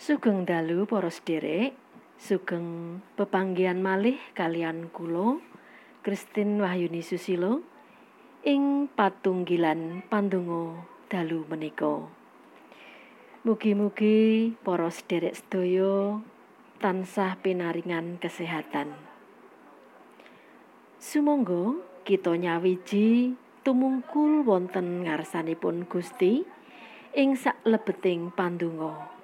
Sugeng dalu para sederek, sugeng pepanggihan malih kalian kula Kristin Wahyuni Susilo ing patunggilan pandonga dalu menika. Mugi-mugi para sederek sedaya tansah pinaringan kesehatan. Sumangga kita nyawiji tumungkul wonten ngarsanipun Gusti ing saklebeting pandonga.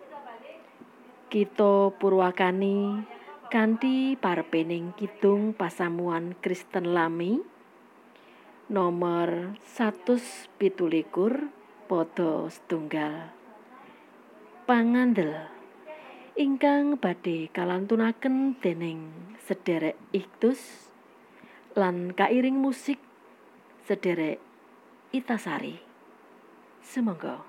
Kita purwakani kanthi parpening kidung pasamuan Kristen Lami. Nomor 117 padha setunggal. Pangandel. Ingkang badhe kalantunaken dening sederek iktus lan kairing musik sederek Itasari. Semoga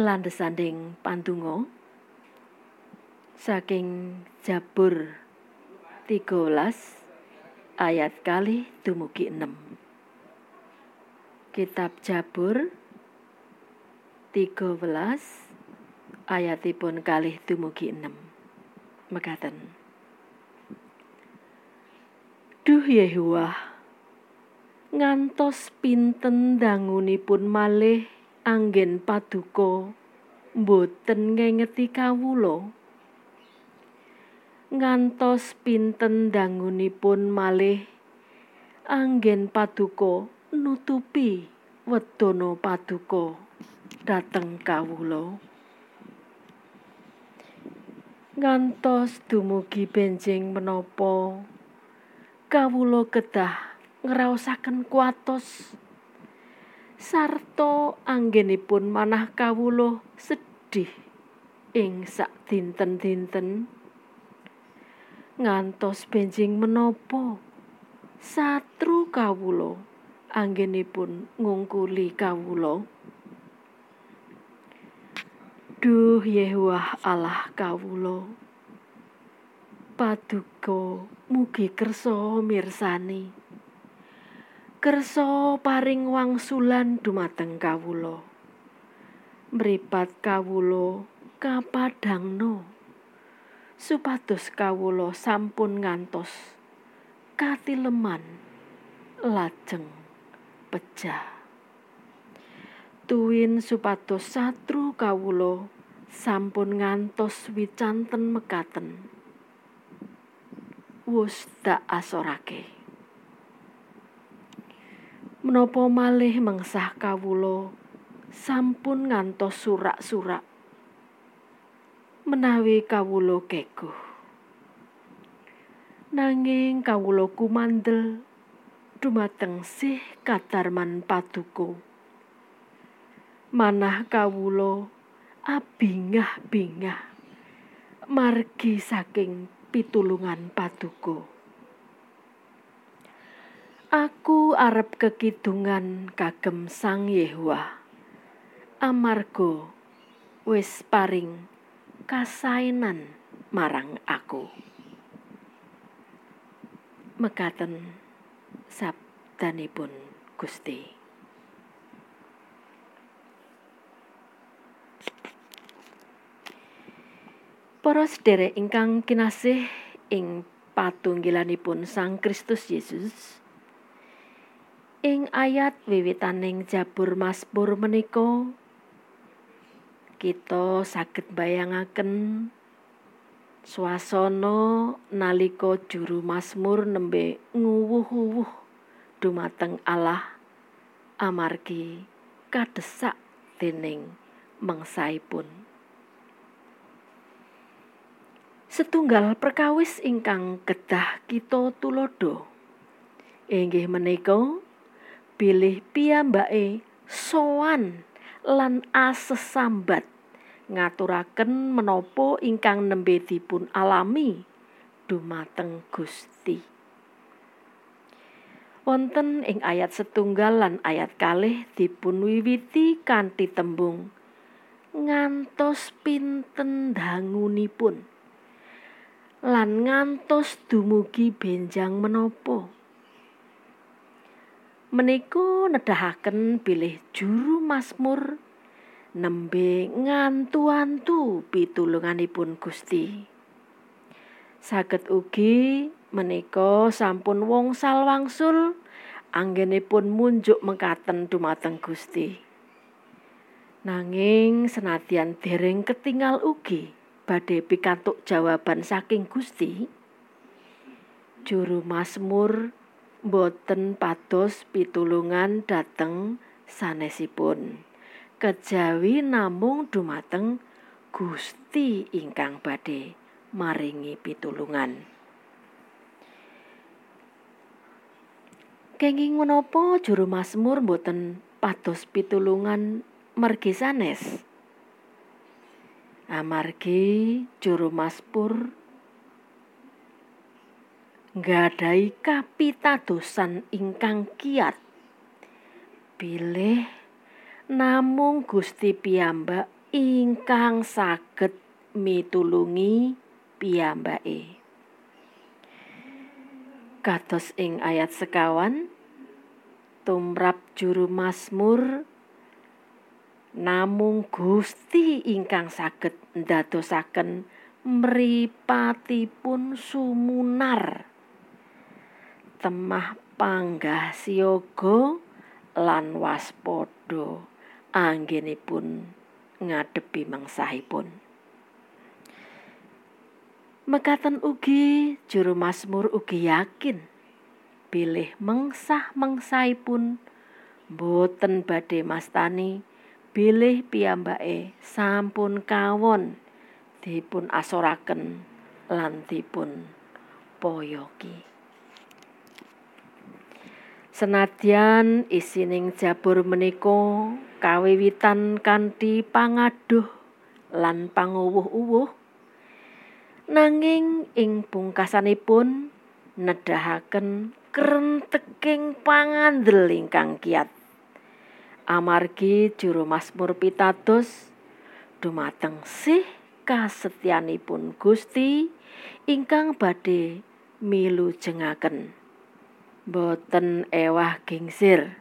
landesanding pandungo saking Jabur 13 ayat kali dumugi 6 Kitab Jabur 13 ayatipun kalih dumugi 6 mekaten. Duh Yehuwa ngantos pinten dangunipun malih anggen paduka boten ngengeti kawula. Ngantos pinten dangunipun malih anggen paduka nutupi wedana paduka dateng kawula. Ngantos dumugi benjing menapa kawula kedah ngraosaken kuatos sarta anggenipun manah kawula sedih ing sak dinten-dinten ngantos benjing menapa satru kawula anggenipun ngungkuli kawula? Duh Yehuwah Allah kawula. Paduka mugi kersa mirsani kersa paring wangsulan dumateng kawula. Mripat kawula kapadangno supados kawula sampun ngantos katileman lajeng pecah tuwin supados satru kawula sampun ngantos wicanten mekaten. Wus tak asorake menapa malih mengsah kawula? Sampun ngantos surak-surak. Menawi kawula keguh. Nanging kawula kumandel dumateng sih kadarman paduka. Manah kawula abingah-bingah margi saking pitulungan paduka Aku arep kekidungan kagem Sang Yehuwa. Amarga wis paring kasainan marang aku. Mekaten sabdanipun Gusti. Para sederek ingkang kinasih ing patunggilanipun Sang Kristus Yesus. Ing ayat wiwitaning Jabur Mazmur menika kita saged bayangaken swasana nalika juru Mazmur nembe nguwuh-uwuh dumateng Allah amargi kadesak dening mengsaipun. setunggal perkawis ingkang kedah kita tulodo inggih menika bilih piyambake sowan lan asesambat ngaturaken menapa ingkang nembe dipun alami. Dumateng Gusti. Wonten ing ayat setunggal lan ayat kalih dipun wiwiti kanthi tembung. Ngantos pinten dangunipun? Lan ngantos dumugi benjang menapa menika nedahaken bilih juru Mazmur nembe ngantu-antu pitulunganipun Gusti. Saged ugi menika sampun wong salwangsul anggenipun munjuk mekaten dumateng Gusti. Nanging senadyan dereng ketinggal ugi badhe pikantuk jawaban saking Gusti juru Mazmur boten pados pitulungan dateng sanesipun. Kejawi namung dumateng Gusti ingkang badhe maringi pitulungan. Kenging menapa juru Mazmur boten pados pitulungan mergi sanes? Amargi juru maspur nggadahi kapitadosan ingkang kiat. Bilih namung Gusti piyambak ingkang saged mitulungi piyambake. Kados ing ayat sekawan tumrap juru masmur namung Gusti ingkang saged ndadosaken mripatipun sumunar temah panggah siaga lan waspada. Anggenipun ngadepi mengsahipun. Mekaten ugi juru masmur ugi yakin bilih mengsah mengsahipun boten badhe mastani bilih piyambake sampun kawon dipun asoraken lan dipun poyoki senadyan isining jabur menika kawiwitan kanthi pangaduh lan panguwuh-uwuh nanging ing pungkasanipun nedahaken krenteking pangandel ingkang kiat. Amargi juru Mazmur pitados dumateng sih kasetyanipun Gusti ingkang badhe milu jengaken boten ewah gingsir.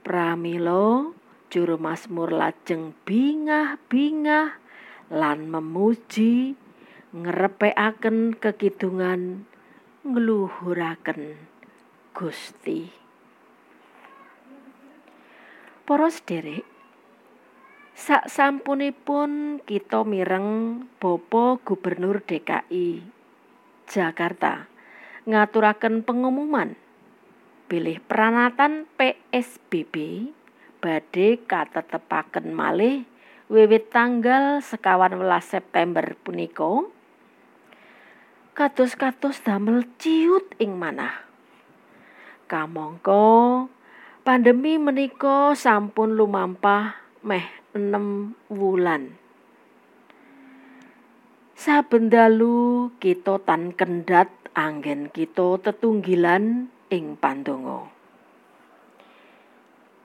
Pramila juru Mazmur lajeng bingah-bingah lan memuji ngrepekaken kekidungan ngluhuraken Gusti. Para sederek sak sampunipun kita mireng Bapak Gubernur DKI Jakarta ngaturaken pengumuman bilih peranatan PSBB badhe katetepaken malih wiwit tanggal sekawan welas September punika kados-kados damel ciut ing manah kamangka Pandemi menika sampun lumampah meh enem wulan. Saben dalu kita tan kendhat anggen kita tetunggilan ing pandonga.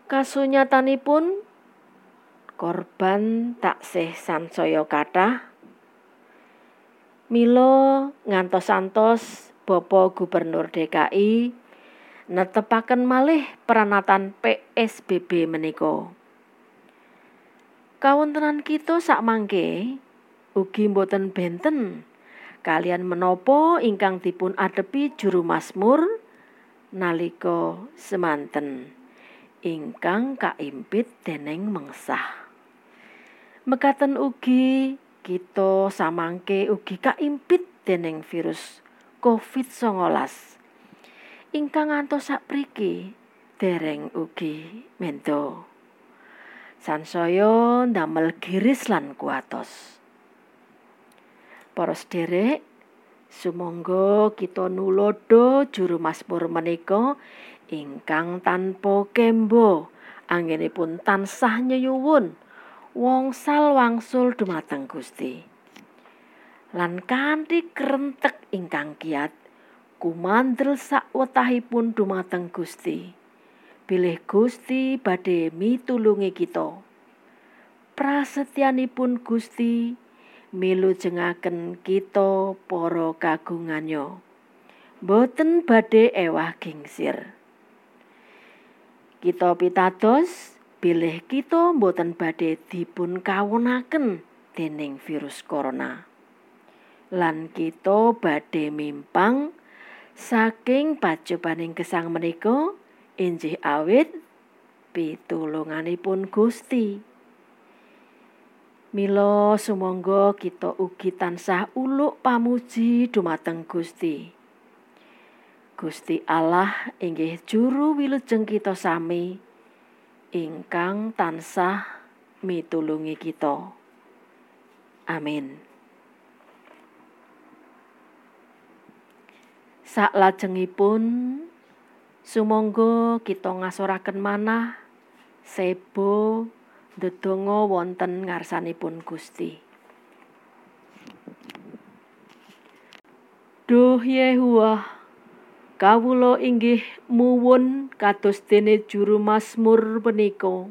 Kasunyatanipun korban taksih sansaya kathah Milo ngantos-antos Bapak Gubernur DKI netepaken malih peranatan PSBB menika. Kawontenan kita sak mangke ugi boten benten kalian menopo ingkang dipun adepi juru Mazmur nalika semanten ingkang kaimpit dening mengsah. Mekaten ugi kita samangke ugi kaimpit dening virus COVID-19 ingkang ngantos sapriki dereng ugi mento. sansaya ndamel giris lan kuatos. Para sederek, sumangga kita nulodo juru Mazmur menika ingkang tanpa kembo anggenipun tansah nyuwun wongsal wangsul dumateng Gusti. Lan kanthi krentek ingkang kiat kumandel sakwetahipun dumateng Gusti. bilih Gusti badhe mitulungi kita. Prasetyanipun Gusti milu jengaken kita para kagungannya. Boten badhe ewah gingsir. Kita pitados bilih kita boten badhe dipun kawunaken dening virus corona. Lan kita badhe mimpang saking pacobaning gesang menika injih awit pitulunganipun Gusti. Mila sumangga kita ugi tansah uluk pamuji dumateng Gusti. Gusti Allah inggih juru wilujeng kita sami ingkang tansah mitulungi kita. Amin. Saklajengipun Sumangga kita ngasoraken manah sebo ndedonga wonten ngarsanipun Gusti. Duh Yehuwah, kawula inggih muwun kados dene juru Mazmur punika.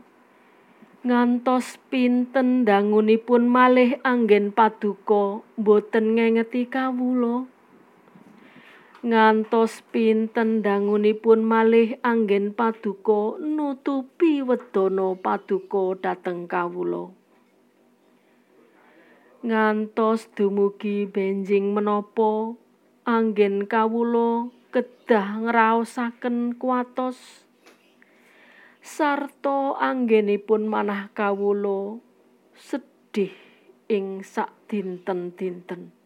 Ngantos pinten dangunipun malih anggen paduka boten ngengeti kawula. Ngantos pinten dangunipun malih anggen paduka nutupi wedana paduka dhateng kawula. Ngantos dumugi benjing menapa anggen kawula kedah ngraosaken kuatos. Sarta anggenipun manah kawula sedih ing sak dinten-dinten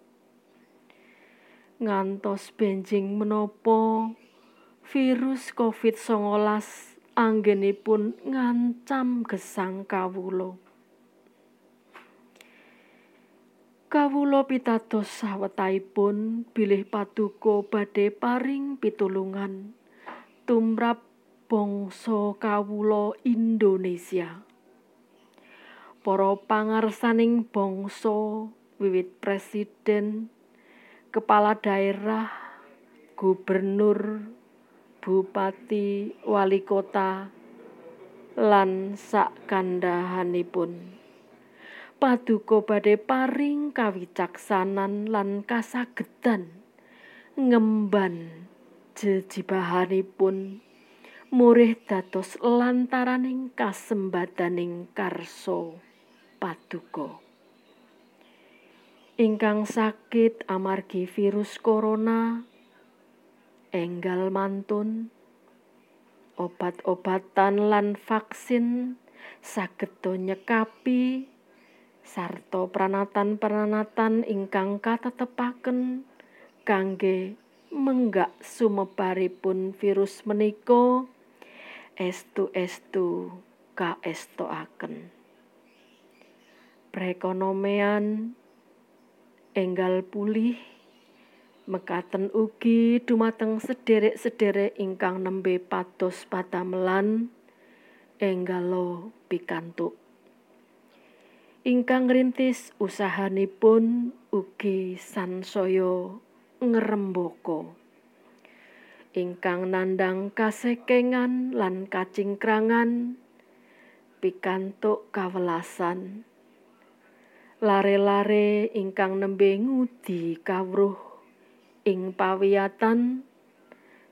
ngantos benjing menapa virus COVID-19 anggenipun ngancam gesang kawula. Kawula pitados sawetahipun bilih paduka badhe paring pitulungan tumrap bangsa kawula Indonesia. Para pangarsaning bangsa wiwit presiden kepala daerah, gubernur, bupati, wali kota, lan sak kandahanipun. Paduka badhe paring kawicaksanan lan kasagedan ngemban jejibahanipun murih dados lantaraning kasembadaning karso paduka. Ingkang sakit amargi virus corona enggal mantun obat-obatan lan vaksin saged nyekapi sarta pranatan-pranatan ingkang katetepaken kangge menggak sumebaripun virus menika estu-estu kaestoaken. Perekonomian enggal pulih. Mekaten ugi dumateng sederek-sederek ingkang nembe patos padamelan enggalo pikantuk. Ingkang rintis usahanipun ugi sansaya ngrembaka. Ingkang nandang kasekengan lan kacingkrangan. Pikantuk kawelasan lare-lare ingkang nembe ngudi kawruh ing pawiyatan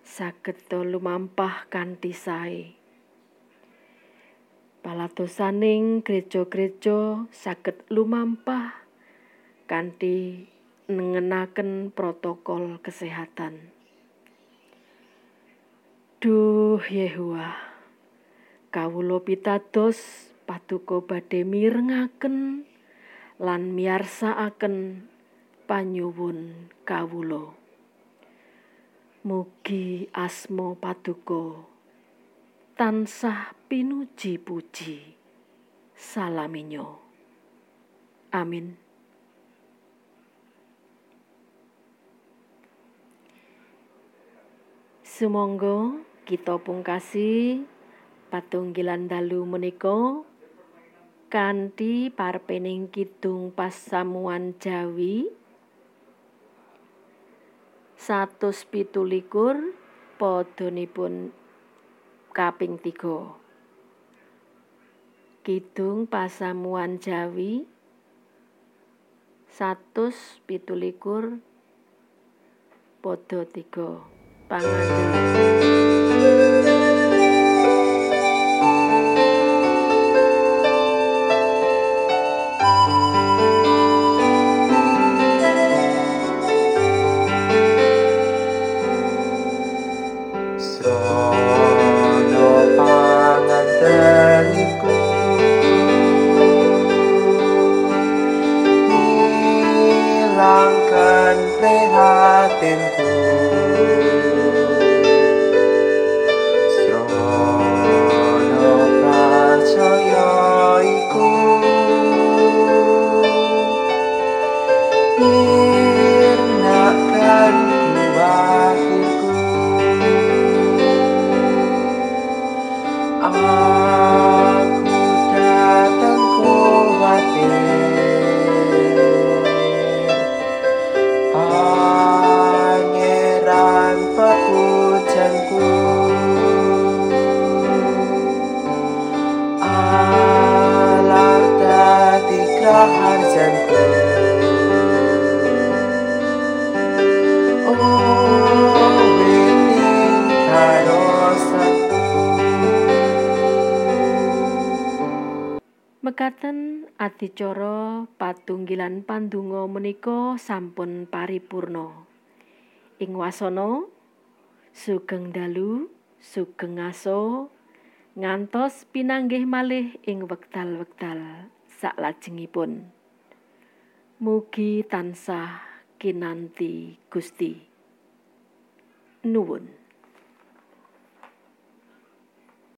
saged lumampah kanthi sae. Palatosaning gereja-gereja saged lumampah kanthi nengenaken protokol kesehatan. Duh Yehuwa, kawulo pitados paduka badhe mirengaken lan miyarsakaken panyuwun kawulo. Mugi asmo paduka tansah pinuji-puji. Salaminyo. Amin. Sumangga kita pungkasi patunggilan dalu menika kanthi parpening kidung pasamuan Jawi satus pitulikur podonipun kaping tiga. Kidung pasamuan Jawi satus pitulikur podo tiga. Pangandikan Mekaten adicara patunggilan pandonga menika sampun paripurna. Ing wasana sugeng dalu, sugeng aso ngantos pinanggih malih ing wekdal-wekdal saklajengipun. Mugi tansah kinanti Gusti. Nuwun.